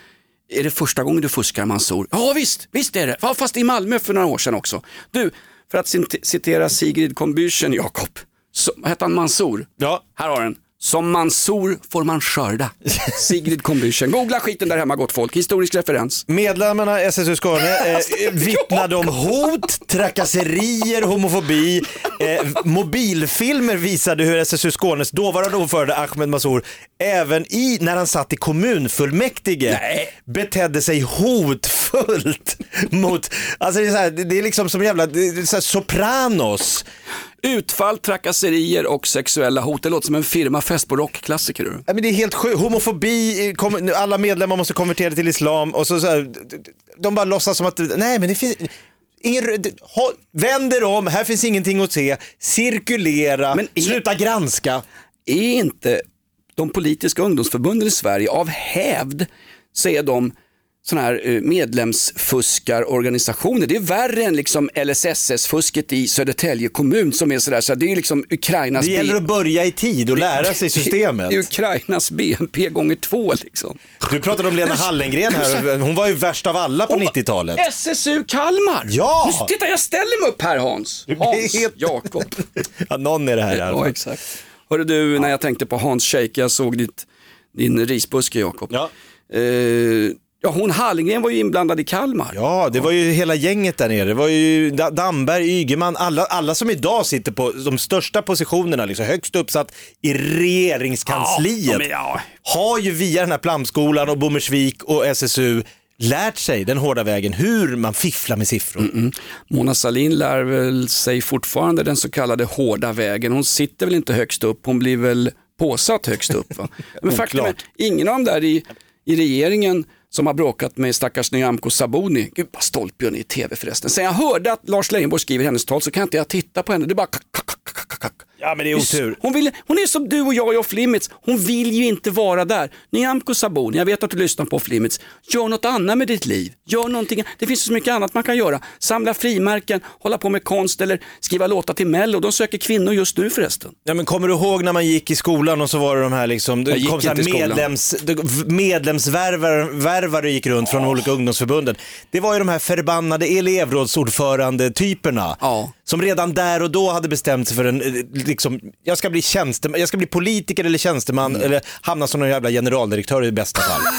är det första gången du fuskar Mansour? Ja visst, visst är det. Fast i Malmö för några år sedan också. Du, för att cit- citera Sigrid Combüchen, Jakob, hette han Mansour? Ja. Här har den. Som Mansour får man skörda. Sigrid Combüchen. Googla skiten där hemma gott folk. Historisk referens. Medlemmarna i SSU Skåne eh, vittnade om hot, trakasserier, homofobi. Eh, mobilfilmer visade hur SSU Skånes dåvarande ordförande Ahmed Mansour även i, när han satt i kommunfullmäktige betedde sig hotfullt mot, alltså det är, så här, det är liksom som jävla så här Sopranos. Utfall, trakasserier och sexuella hot. Det låter som en firmafest på rockklassiker. du. Ja, men det är helt sjukt. Homofobi, eh, kom- alla medlemmar måste konvertera till islam och så, så här, de bara låtsas som att, nej men det finns, ingen, ha, vänd er om, här finns ingenting att se, cirkulera, Men är- sluta granska. Är inte de politiska ungdomsförbunden i Sverige av hävd är de sådana här eh, medlemsfuskarorganisationer. Det är värre än liksom LSSS-fusket i Södertälje kommun som är sådär, så det är liksom Ukrainas, Det gäller att börja i tid och lära sig systemet. det är Ukrainas BNP gånger två liksom. Du pratade om Lena Hallengren här, hon var ju värst av alla på 90-talet. SSU Kalmar! Ja! Nu, titta jag ställer mig upp här Hans. Hans helt- Jakob. Ja, någon är det här i alla Ja exakt. Hörru du, när jag tänkte på Hans Scheike, jag såg ditt, din risbuske Jakob. Ja. Eh, ja, hon Hallengren var ju inblandad i Kalmar. Ja, det var ju hela gänget där nere. Det var ju Da- Damberg, Ygeman, alla, alla som idag sitter på de största positionerna, liksom högst uppsatt i regeringskansliet, Ja, men ja. har ju via den här Plamskolan och Bommersvik och SSU lärt sig den hårda vägen hur man fifflar med siffror. Mona Sahlin lär väl sig fortfarande den så kallade hårda vägen. Hon sitter väl inte högst upp, hon blir väl påsatt högst upp. Va? Men faktum är, Oklart. ingen av de där i, i regeringen som har bråkat med stackars Nyamko Sabuni, gud vad stolt Björn är i tv förresten. Sen jag hörde att Lars Leijonborg skriver hennes tal så kan inte jag titta på henne, det är bara kack, kack, kack. Ja, men det är otur. Hon, vill, hon är som du och jag i Off Limits. Hon vill ju inte vara där. Nyamko Sabuni, jag vet att du lyssnar på Off Limits. Gör något annat med ditt liv. Gör någonting. Det finns så mycket annat man kan göra. Samla frimärken, hålla på med konst eller skriva låtar till Mello. De söker kvinnor just nu förresten. Ja, men kommer du ihåg när man gick i skolan och så var det de här liksom, det kom så här medlems, medlemsvärvare värvare gick runt från olika ungdomsförbunden. Det var ju de här förbannade elevrådsordförande-typerna. Ja. Som redan där och då hade bestämt sig för en, liksom, jag ska bli tjänsteman, jag ska bli politiker eller tjänsteman Mm. eller hamna som någon jävla generaldirektör i bästa fall.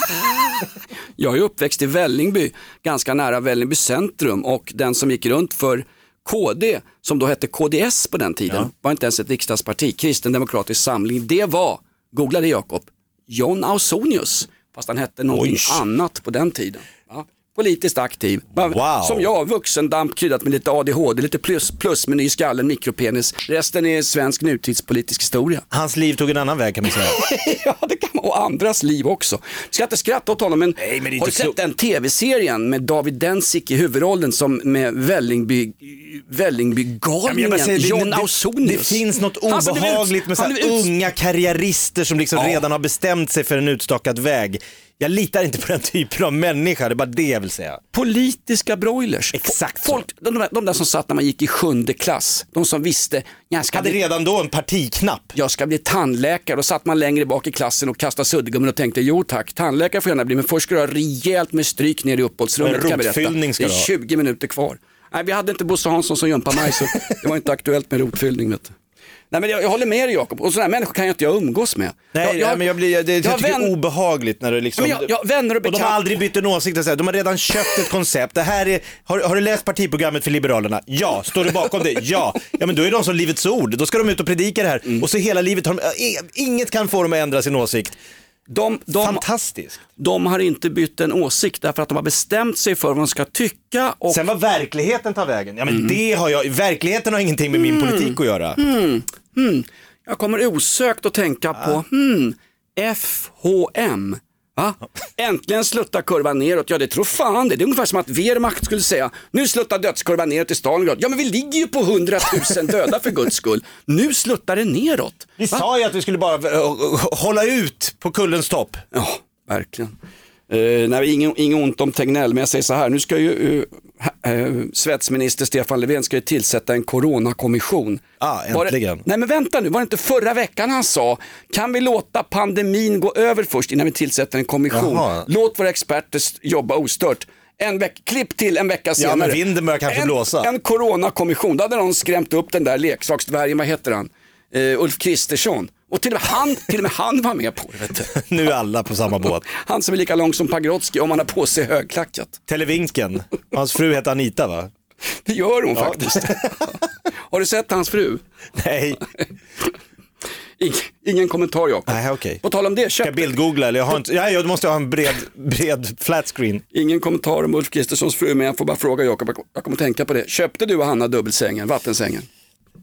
Jag är uppväxt i Vällingby, ganska nära Vällingby centrum och den som gick runt för KD, som då hette KDS på den tiden, var inte ens ett riksdagsparti, Kristen Demokratisk Samling, det var, googla det Jakob, John Ausonius, fast han hette någonting Oj. annat på den tiden. Ja. Politiskt aktiv, Wow. som jag, vuxendamp kryddat med lite ADHD, lite plus, plusmeny i skallen, mikropenis. Resten är svensk nutidspolitisk historia. Hans liv tog en annan väg kan man säga. ja, det kan man. Och andras liv också. Jag ska inte skratta åt honom, men, Nej, men har du sett den tv-serien med David Densik i huvudrollen som med Vällingby, Vällingbygalningen, det- John Ausonius? Det finns något det är väl- obehagligt med så unga karriärister som liksom Ja. redan har bestämt sig för en utstakad väg. Jag litar inte på den typen av människa, det är bara det jag vill säga. Politiska broilers. Exakt så. Folk, de, där, de där som satt när man gick i sjunde klass, de som visste, jag ska, Hade bli, redan då en partiknapp. jag ska bli tandläkare. Då satt man längre bak i klassen och kastade suddgummin och tänkte, jo tack, tandläkare får jag gärna bli, men först ska du ha rejält med stryk ner i uppehållsrummet. Kan jag berätta. rotfyllning ska Det du är ha. 20 minuter kvar. Nej, vi hade inte Bosse Hansson som så det var inte aktuellt med rotfyllning. Vet du. Nej, men jag, jag håller med dig Jakob, och sådana här människor kan jag inte jag umgås med. Nej, jag, nej, men jag blir, det, jag jag tycker det vän- är obehagligt när det liksom... Men jag- jag- vänner och och de bekant- har aldrig bytt en åsikt, och så här, de har redan köpt ett koncept. Det här är, har, har du läst partiprogrammet för Liberalerna? Ja. Står du bakom det? Ja. Ja men då är de som Livets Ord, då ska de ut och predika det här. Mm. Och så hela livet har de, eh, inget kan få dem att ändra sin åsikt. De, de, Fantastiskt. de har inte bytt en åsikt därför att de har bestämt sig för vad de ska tycka. Och Sen vad verkligheten tar vägen, ja men Mm. det har jag, verkligheten har ingenting med min politik att göra. Jag kommer osökt att tänka på hmm, FHM. Va? Äntligen sluttar kurvan neråt. Ja, det tror fan det. Det är ungefär som att Wehrmacht skulle säga, nu sluttar dödskurvan neråt i Stalingrad. Ja, men vi ligger ju på 100 000 döda för guds skull. Nu sluttar det neråt. Vi sa ju att vi skulle bara eh, hålla ut på kullens topp. Ja, verkligen. Uh, nej, inget, inget ont om Tegnell, men jag säger så här, nu ska ju uh, uh, svetsminister Stefan Löfven ska ju tillsätta en coronakommission. Ah, Var det, äntligen. nej men vänta nu, var det inte förra veckan han sa, kan vi låta pandemin gå över först innan vi tillsätter en kommission? Jaha. Låt våra experter jobba ostört. En veck, klipp till en vecka senare. men vinden börjar kanske en, blåsa. En coronakommission, då hade någon skrämt upp den där leksaksdvärgen, vad heter han? Eh, Ulf Kristersson. Och till och med han, till och med han var med på det. Vet du. Nu är alla på samma båt. Han som är lika lång som Pagrotsky om han har på sig högklackat. Televinken, hans fru heter Anita va? Det gör hon faktiskt. Har du sett hans fru? Nej, Ing, ingen kommentar Jakob. nej okej. På tal om det, Ska jag bildgoogla eller jag har inte, ja, jag måste ha en bred, bred flat screen. ingen kommentar om Ulf Kristerssons fru, men jag får bara fråga Jakob, jag- jag kommer tänka på det. Köpte du och Hanna dubbelsängen, vattensängen?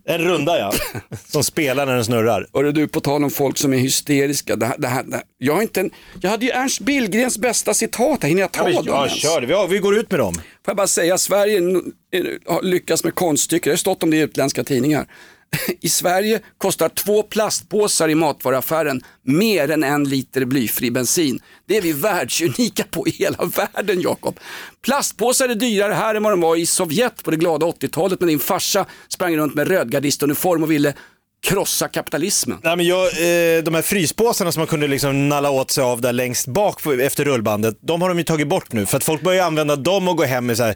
En runda ja, som spelar när den snurrar. Hörru du, på tal om folk som är hysteriska. Det här, det här, det här. Jag, har inte en, jag hade ju Ernst Billgrens bästa citat, här. hinner jag ta Ja, dem vi, ja, ens? kör det. Vi, har- vi går ut med dem. Får jag bara säga, Sverige har lyckats med konststycken, det har stått om det i utländska tidningar. I Sverige kostar två plastpåsar i matvaruaffären mer än en liter blyfri bensin. Det är vi världsunika på i hela världen Jakob. Plastpåsar är dyrare här än vad de var i Sovjet på det glada 80-talet när din farsa sprang runt med rödgardistuniform och ville krossa kapitalismen. Nej, men jag, eh, de här fryspåsarna som man kunde liksom nalla åt sig av där längst bak på- efter rullbandet, de har de ju tagit bort nu. För att folk börjar använda dem och gå hem med så här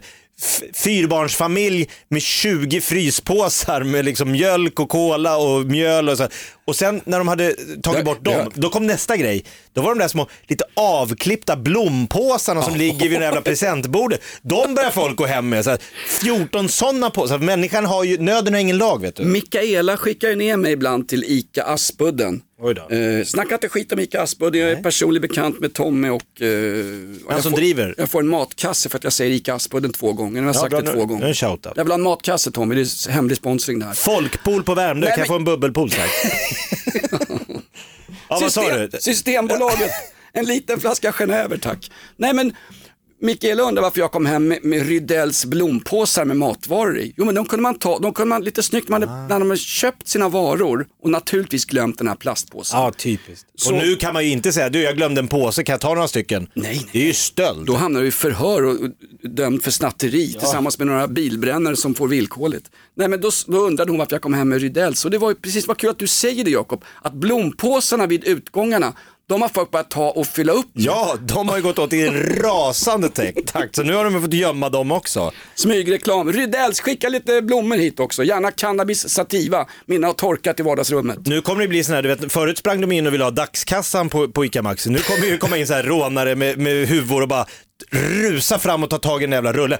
fyrbarnsfamilj med 20 fryspåsar med liksom mjölk och cola och mjöl och så. Och sen när de hade tagit bort dem, då kom nästa grej. Då var de där små lite avklippta blompåsarna som ligger vid det jävla presentbordet. De börjar folk gå hem med. Så här, 14 sådana påsar. Människan har ju, nöden har ingen lag vet du. Mikaela skickar ju ner mig ibland till ICA Aspudden. Oj då. Eh, snacka inte skit om ICA Aspudden, jag är personlig bekant med Tommy och... Eh, och jag som får, driver. Jag får en matkasse för att jag säger ICA Aspudden två gånger. Nu har jag Ja, sagt bra, det nu- två nu är gånger. en shoutout. Jag vill ha en matkasse Tommy, det är hemlig sponsring där. Folkpool på Värmdö, kan jag få en bubbelpool tack? ja, vad sa du? Systembolaget, en liten flaska Genever tack. Nej men, Mikael undrar varför jag kom hem med, med Rydells blompåsar med matvaror i. Jo men de kunde man ta, de kunde man lite snyggt, man hade, Ah. när de hade köpt sina varor och naturligtvis glömt den här plastpåsen. Ja, typiskt. Så- Och nu kan man ju inte säga, du jag glömde en påse, kan jag ta några stycken? Nej, nej. Det är ju stöld. Då hamnar du i förhör och och dömd för snatteri tillsammans med några bilbrännare som får villkorligt. Nej men då, då undrade hon varför jag kom hem med Rydells och det var ju precis vad kul att du säger det Jakob, att blompåsarna vid utgångarna, de har folk börjat ta och fylla upp. Ja, de har ju gått åt i rasande takt, så nu har de fått gömma dem också. Smygreklam. Rydells, skicka lite blommor hit också. Gärna cannabis sativa. Mina har torkat i vardagsrummet. Nu kommer det bli sån här, du vet, förut sprang de in och ville ha dagskassan på, på ICA Maxi. Nu kommer det komma in så här rånare med, med huvor och bara rusa fram och ta tag i den jävla rullen.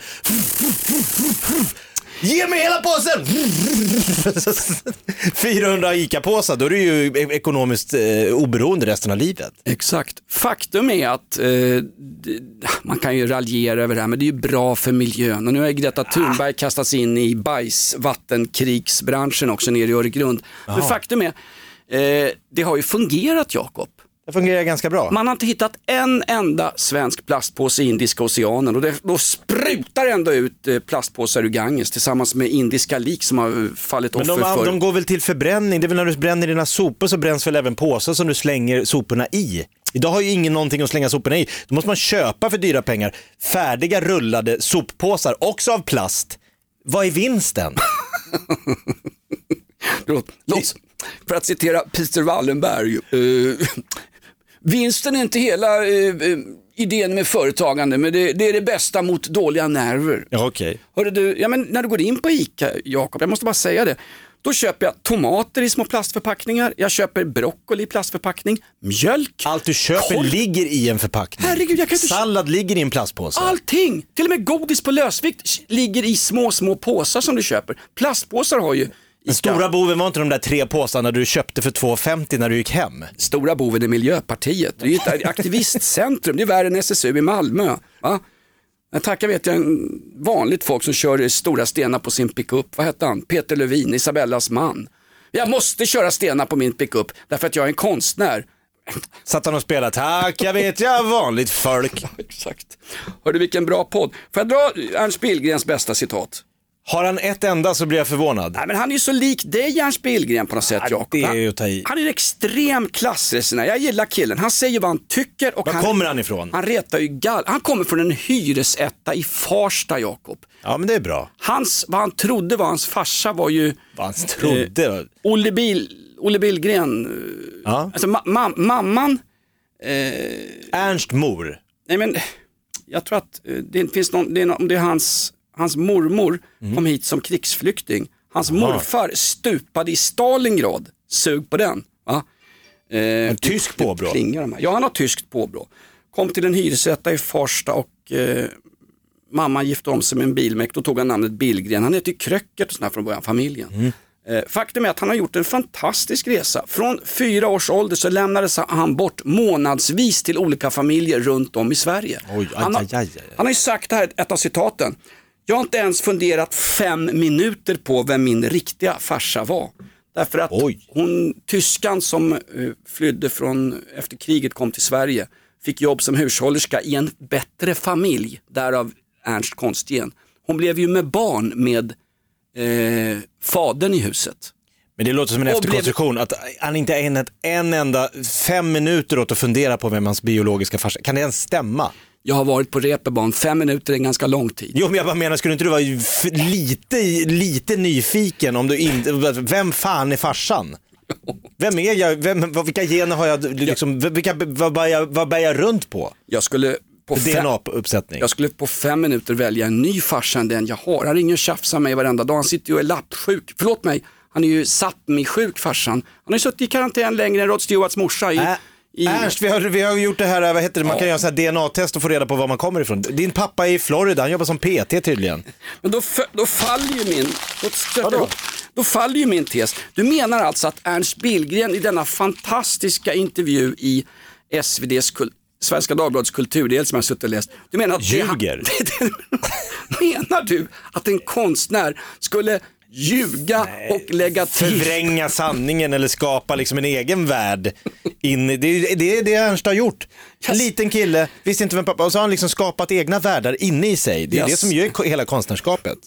Ge mig hela påsen! 400 ICA-påsar, då är du ju e- ekonomiskt eh, oberoende resten av livet. Exakt. Faktum är att eh, man kan ju raljera över det här, men det är ju bra för miljön. Och nu har Greta Thunberg kastats in i bajsvattenkrigsbranschen också nere i Öregrund. Men faktum är, eh, det har ju fungerat Jakob. Det fungerar ganska bra. Man har inte hittat en enda svensk plastpåse i Indiska oceanen och det, då sprutar ändå ut eh, plastpåsar ur Ganges tillsammans med indiska lik som har eh, fallit Men offer de, för. de går väl till förbränning? Det är väl när du bränner dina sopor så bränns väl även påsar som du slänger soporna i? Idag har ju ingen någonting att slänga soporna i. Då måste man köpa för dyra pengar färdiga rullade soppåsar, också av plast. Vad är vinsten? Låt, låt, för att citera Peter Wallenberg, eh, vinsten är inte hela eh, eh, idén med företagande, men det, det är det bästa mot dåliga nerver. Ja, okej. Hörru du, ja, men när du går in på ICA, Jakob, jag måste bara säga det. Då köper jag tomater i små plastförpackningar, jag köper broccoli i plastförpackning, mjölk, Allt du köper Korv. ligger i en förpackning. Herregud, jag kan inte- Sallad ligger i en plastpåse. allting. Till och med godis på lösvikt ligger i små, små påsar som du köper. Plastpåsar har ju Den stora boven var inte de där tre påsarna du köpte för 2,50 när du gick hem. Stora boven är Miljöpartiet. Det är ju ett aktivistcentrum, det är värre än SSU i Malmö. Va? Jag tackar vet jag vanligt folk som kör stora stenar på sin pickup. Vad hette han? Peter Lövin, Isabellas man. Jag måste köra stenar på min pickup därför att jag är en konstnär. Satt han och spelade tack, jag vet jag vanligt folk. Exakt. Hörde vilken bra podd. Får jag dra Ernst Billgrens bästa citat? Har han ett enda så blir jag förvånad. Nej, men han är ju så lik dig Ernst Billgren på något sätt Jakob. det är ju att ta i. Han är en extrem klassresenär. Jag gillar killen. Han säger vad han tycker. Och Var han, kommer han ifrån? Han retar ju gall. Han kommer från en hyresetta i Farsta Jakob. Ja men det är bra. Hans, vad han trodde var hans farsa var ju Vad han trodde. Olle, Bil, Olle Billgren. Ja. Alltså ma ma mamman, Ernst mor. nej men jag tror att eh, det finns någon, det är, någon, det är hans, hans mormor Mm. kom hit som krigsflykting. Hans morfar stupade i Stalingrad. Sug på den. Va? Eh, tysk påbrå? Ja, han har tyskt påbrå. Kom till en hyresrätta i Farsta och eh, mamma gifte om sig med en bilmek. Då tog han namnet Billgren. Han heter ju Kröckert och sådär från början, familjen. Mm. Eh, faktum är att han har gjort en fantastisk resa. Från fyra års ålder så lämnades han bort månadsvis till olika familjer runt om i Sverige. Oj, aj, han, har, aj, aj, aj. han har ju sagt det här, ett av citaten. Jag har inte ens funderat fem minuter på vem min riktiga farsa var. Därför att Oj. hon, tyskan som eh, flydde från, efter kriget kom till Sverige, fick jobb som hushållerska i en bättre familj, därav Ernst Konstgen. Hon blev ju med barn med eh, fadern i huset. Men det låter som en Och efterkonstruktion, att han inte ägnat en enda fem minuter åt att fundera på vem hans biologiska farsa Kan det ens stämma? Jag har varit på reeperbahn, fem minuter är en ganska lång tid. Jo men jag bara menar, skulle inte du vara lite, lite nyfiken om du inte, vem fan är farsan? Vem är jag, vem, vilka gener har jag, liksom, vilka, vad, bär jag, vad bär jag runt på? Jag skulle på fem, DNA-uppsättning. jag skulle på fem minuter välja en ny farsa än den jag har. Han ringer och tjafsar mig varenda dag. Han sitter ju och är lappsjuk. Förlåt mig, han är ju Sápmi-sjuk farsan. Han har ju suttit i karantän längre än Rod Stewarts morsa i, Äh, i Ernst, vi har, vi har gjort det här, vad heter det, man kan göra så här DNA-test och få reda på var man kommer ifrån. Din pappa är i Florida, han jobbar som PT tydligen. Men då, då faller ju min, då, då faller ju min tes. Du menar alltså att Ernst Billgren i denna fantastiska intervju i SVDs kul- Svenska Dagbladets kulturdel som jag har suttit och läst. Du menar att det- Ljuger. menar du att en konstnär skulle ljuga och lägga till? Förvränga sanningen eller skapa liksom en egen värld. In, i- det, är- det är det Ernst har gjort. En liten kille, visste inte vem pappa och så har han liksom skapat egna världar inne i sig. Det är Yes. det som gör hela konstnärskapet.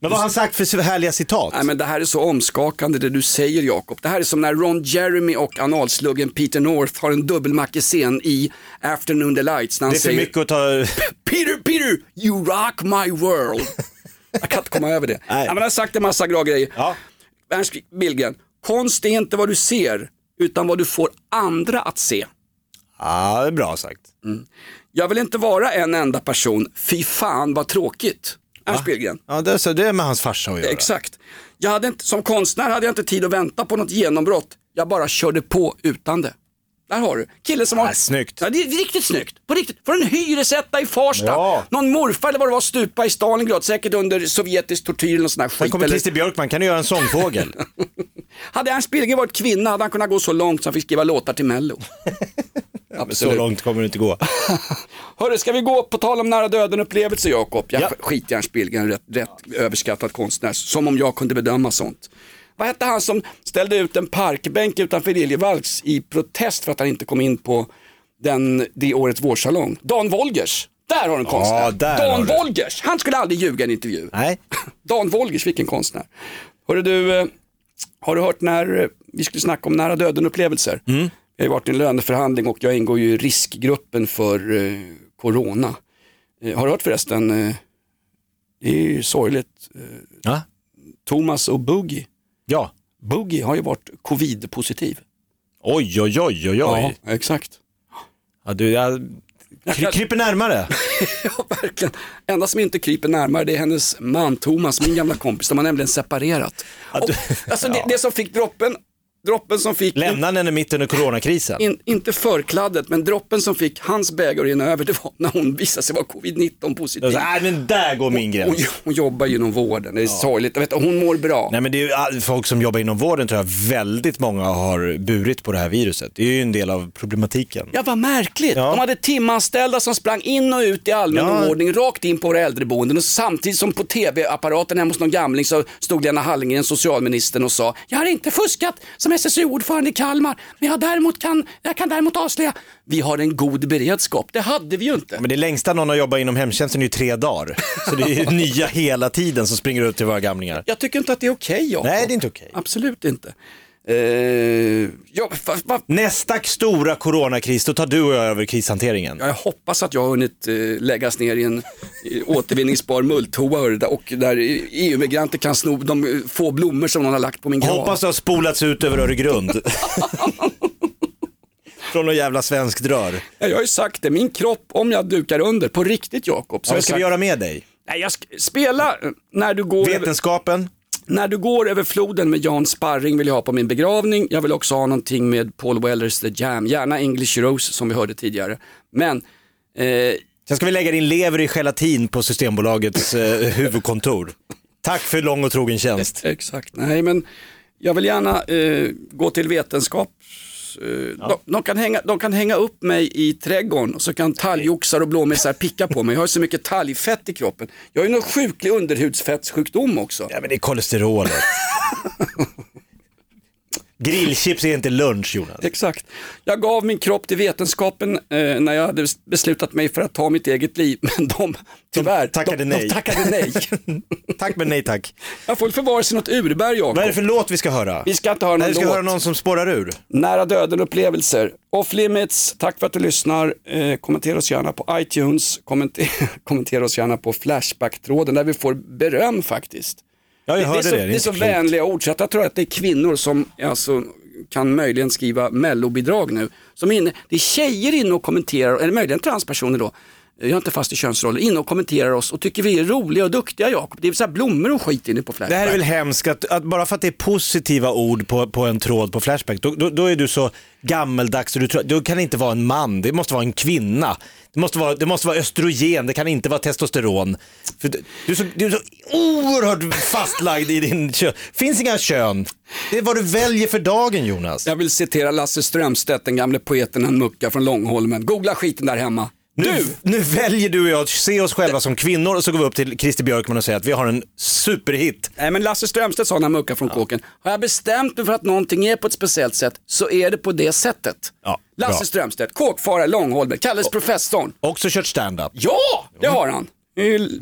Men vad har han sagt för härliga citat? Nej, men det här är så omskakande det du säger Jakob. Det här är som när Ron Jeremy och analsluggen Peter North har en dubbelmackescen i Afternoon Delights. När han det är för säger, mycket att ta... Peter, Peter, you rock my world. Jag kan inte komma över det. Nej. Men jag har sagt en massa bra grejer. Ja. Ernst Billgren, konst är inte vad du ser, utan vad du får andra att se. Ja, det är bra sagt. Jag vill inte vara en enda person, fy fan vad tråkigt. Ernst Billgren. Ja, det, så det är med hans farsa att göra. Exakt. Jag hade inte, som konstnär hade jag inte tid att vänta på något genombrott. Jag bara körde på utan det. Där har du. Kille som har... Ja, snyggt. Ja, det är riktigt snyggt. På riktigt. Får en hyresetta i Farsta. Ja. Någon morfar eller vad det var stupa i Stalingrad. Säkert under sovjetisk tortyr eller sån här Sen skit. kommer Eller... Christer Björkman, kan du göra en sångfågel? Hade Ernst Billgren varit kvinna hade han kunnat gå så långt så han fick skriva låtar till Mello. så långt kommer det inte gå. Hörru, ska vi gå på tal om nära döden upplevelse Jakob? Jag Ja. skit i Ernst Billgren, rätt, rätt överskattad konstnär. Som om jag kunde bedöma sånt. Vad hette han som ställde ut en parkbänk utanför Liljevalchs i protest för att han inte kom in på den, det årets vårsalong? Dan Wolgers. Där har du en konstnär. Ja, Dan. Wolgers. Han skulle aldrig ljuga i en intervju. Nej. Dan Wolgers, vilken konstnär. Hörru du, eh, har du hört när eh, vi skulle snacka om nära döden upplevelser? Mm. Jag har varit i en löneförhandling och jag ingår ju i riskgruppen för eh, corona. Eh, har du hört förresten, eh, det är ju sorgligt, eh, Ja. Thomas och Boogie. Ja. Boogie har ju varit covid-positiv. Oj, oj, oj, oj, oj. Ja, exakt. Ja, du, jag kry, kryper närmare. Ja, verkligen. Enda som inte kryper närmare det är hennes man Thomas, min gamla kompis. De har nämligen separerat. Och, alltså det, det som fick droppen, droppen som fick, Lämna henne mitt under coronakrisen. in, inte förkladdet, men droppen som fick hans bägare att rinna över, det var när hon visade sig vara covid-19 positiv. Nej, men där går min Hon, gräns. hon jobbar ju inom vården, det är sorgligt. Jag vet, hon mår bra. Nej men det är ju folk som jobbar inom vården tror jag väldigt många har burit på det här viruset. Det är ju en del av problematiken. Ja, vad märkligt. Ja. De hade timanställda som sprang in och ut i allmän Ja. ordning, rakt in på våra äldreboenden. Och samtidigt som på tv-apparaten hemma hos någon gamling så stod Lena Hallengren, socialministern, och sa Jag har inte fuskat som SSU-ordförande i Kalmar, men jag, däremot kan, jag kan däremot avslöja vi har en god beredskap. Det hade vi ju inte. Men det längsta någon har jobbat inom hemtjänsten är ju tre dagar. Så det är ju nya hela tiden som springer ut till våra gamlingar. Jag tycker inte att det är okej, Jakob. Nej, det är inte okej. Absolut inte. Eh, ja, va, va, Nästa stora coronakris, då tar du och jag över krishanteringen. jag hoppas att jag har hunnit eh, läggas ner i en återvinningsbar mulltoa där- och där EU-migranter kan sno de eh, få blommor som någon har lagt på min grav. Hoppas det har spolats ut över Öregrund. Från någon jävla svensk rör. Ja, Jag har ju sagt det, min kropp, om jag dukar under, på riktigt Jakob. Vad ska sagt- vi göra med dig? Nej, jag ska spela eh, när du går... Vetenskapen? När du går över floden med Jan Sparring vill jag ha på min begravning. Jag vill också ha någonting med Paul Wellers The Jam, gärna English Rose som vi hörde tidigare. Men eh, Sen ska vi lägga din lever i gelatin på Systembolagets eh, huvudkontor. Tack för lång och trogen tjänst. Exakt, nej men jag vill gärna eh, gå till vetenskap. Eh, de, de, kan hänga, de kan hänga upp mig i trädgården och så kan talgoxar och blåmesar picka på mig. Jag har så mycket talgfett i kroppen. Jag har ju någon sjuklig underhudsfettsjukdom också. Ja men det är kolesterolet. Grillchips är inte lunch Jonas. Exakt. Jag gav min kropp till vetenskapen eh, när jag hade beslutat mig för att ta mitt eget liv. Men de, tyvärr, tackade de, nej. de tackade nej. tack men nej tack. Jag får förvara sig något urberg Jakob. Vad är det för låt vi ska höra? Vi ska inte höra någon Nej, vi ska låt. höra någon som spårar ur. Nära döden upplevelser. Off limits, tack för att du lyssnar. Eh, kommentera oss gärna på iTunes. Kommentera, kommentera oss gärna på Flashback-tråden där vi får beröm faktiskt. Ja, jag hörde det. Är så, det. Det är det är så vänliga ord så jag tror att det är kvinnor som alltså, kan möjligen skriva mellobidrag nu. Som är inne, det är tjejer inne och kommenterar, eller möjligen transpersoner då. Jag är inte fast i könsroller, inne och kommenterar oss och tycker vi är roliga och duktiga Jakob. Det är så blommor och skit inne på Flashback. Det här är väl hemskt, att, att bara för att det är positiva ord på, på en tråd på Flashback, då, då, då är du så gammeldags, och du tror, då kan det inte vara en man, det måste vara en kvinna. Det måste vara, det måste vara östrogen, det kan inte vara testosteron. För du, du, är så, du är så oerhört fastlagd i din kön. finns inga kön. Det är vad du väljer för dagen Jonas. Jag vill citera Lasse Strömstedt, den gamle poeten en mucka från Långholmen. Googla skiten där hemma. Nu, nu väljer du och jag att se oss själva som kvinnor och så går vi upp till Christer Björkman och säger att vi har en superhit. Nej men Lasse Strömstedt sa den här mucka från kåken. Har jag bestämt mig för att någonting är på ett speciellt sätt så är det på det sättet. Ja, Lasse bra. Strömstedt, kåkfarare, Långholmen, kallas professorn. Också kört stand-up. Ja, det har han. Det är ju-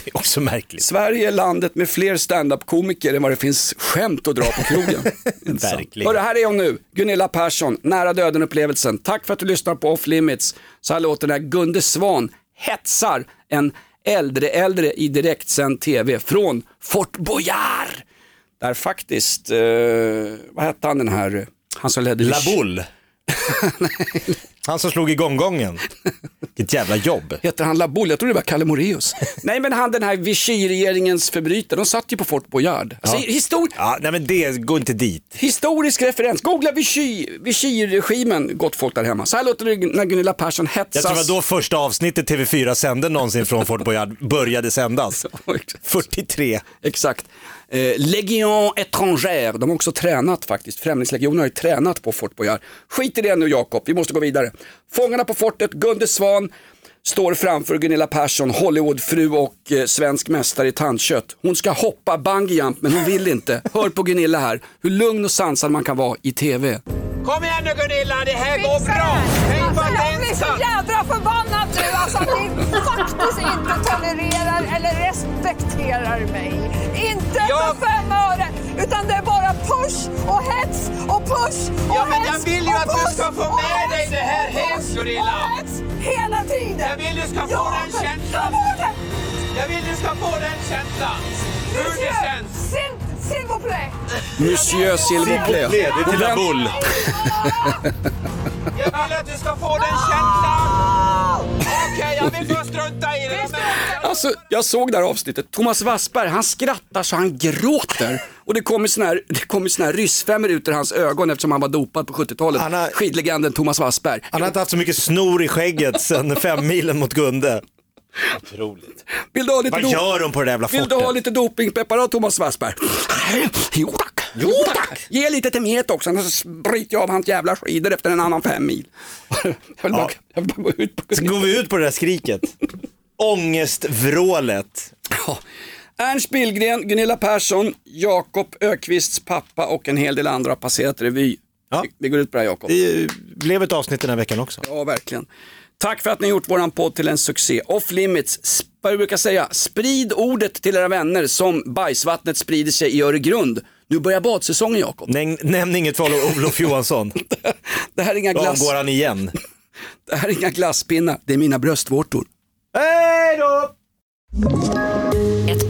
Det är också märkligt. Sverige är landet med fler stand-up-komiker än vad det finns skämt att dra på krogen. Verkligen. Hörru, här är hon nu, Gunilla Persson, nära döden-upplevelsen. Tack för att du lyssnar på Off Limits. Så här låter när Gunde Svan hetsar en äldre äldre i direktsänd tv från Fort Boyard. Där faktiskt, eh, vad hette han den här, han som ledde La Boule. Han som slog igång gången. Vilket jävla jobb. Heter han La Boule? Jag tror det var Kalle Moraeus. Nej men han den här Vichy-regeringens förbrytare, de satt ju på Fort Boyard. Alltså, histor Ja, nej men det, gå inte dit. historisk referens, googla Vichy, Vichy-regimen, gott folk där hemma. Så här låter det när Gunilla Persson hetsas. Jag tror det var då första avsnittet TV4 sände någonsin från Fort Boyard började sändas. 43. Exakt. Eh, Legion étrangère, de har också tränat faktiskt. Främlingslegionen har ju tränat på Fort Boyard. Skit i det nu Jakob, vi måste gå vidare. Fångarna på fortet, Gunde Svan står framför Gunilla Persson, Hollywoodfru och eh, svensk mästare i tandkött. Hon ska hoppa bungyjump men hon vill inte. Hör på Gunilla här, hur lugn och sansad man kan vara i TV. Kom igen nu Gunilla, det här går bra! Tänk på Alltså, att jag blir så jädra förbannad nu alltså att ni faktiskt inte tolererar eller respekterar mig. Inte Jag- för fem öre, utan det är bara push och hets och push och Ja men jag hets vill ju att du ska få med dig hets det här push Gunilla! hets Hela tiden! Jag vill du ska få Ja, den känslan. Jag vill du ska få den känslan. Hur det känns. S'il- S'il vous plaît! Monsieur s'il vous plaît. Det är till La Boule. Jag vill att du ska få den känslan. Okej, jag vill först strunta i det. Alltså, jag såg det här avsnittet. Thomas Wassberg, han skrattar så han gråter. Och det kommer såna här, det kommer såna här ryssfemmor ut ur hans ögon eftersom han var dopad på 70-talet. Han har- Skidlegenden Thomas Wassberg. Han har inte haft så mycket snor i skägget sen fem milen mot Gunde. Otroligt. Vill du ha lite Vad gör de på det där jävla Vill du ha fortet? lite dopingpreparat Thomas Wassberg? Jo tack. Jo tack. Ge lite till met också, annars bryter jag av hans jävla skidor efter en annan fem mil. Jag vill bara, jag vill bara gå ut på Så går vi ut på det där skriket. Ångestvrålet. Ja. Ernst Billgren, Gunilla Persson, Jakob Ökvists pappa och en hel del andra har passerat revy. Ja. Vi, vi går ut på det här Jakob. Det blev ett avsnitt den här veckan också. Ja, verkligen. Tack för att ni gjort våran podd till en succé. Off limits, vad vi brukar säga, sprid ordet till era vänner som bajsvattnet sprider sig i Öregrund. Nu börjar badsäsongen Jakob. Näm, nämn inget för Olof Johansson. Det här är inga glass, går han igen. det här är inga glasspinnar, det är mina bröstvårtor. Hej då!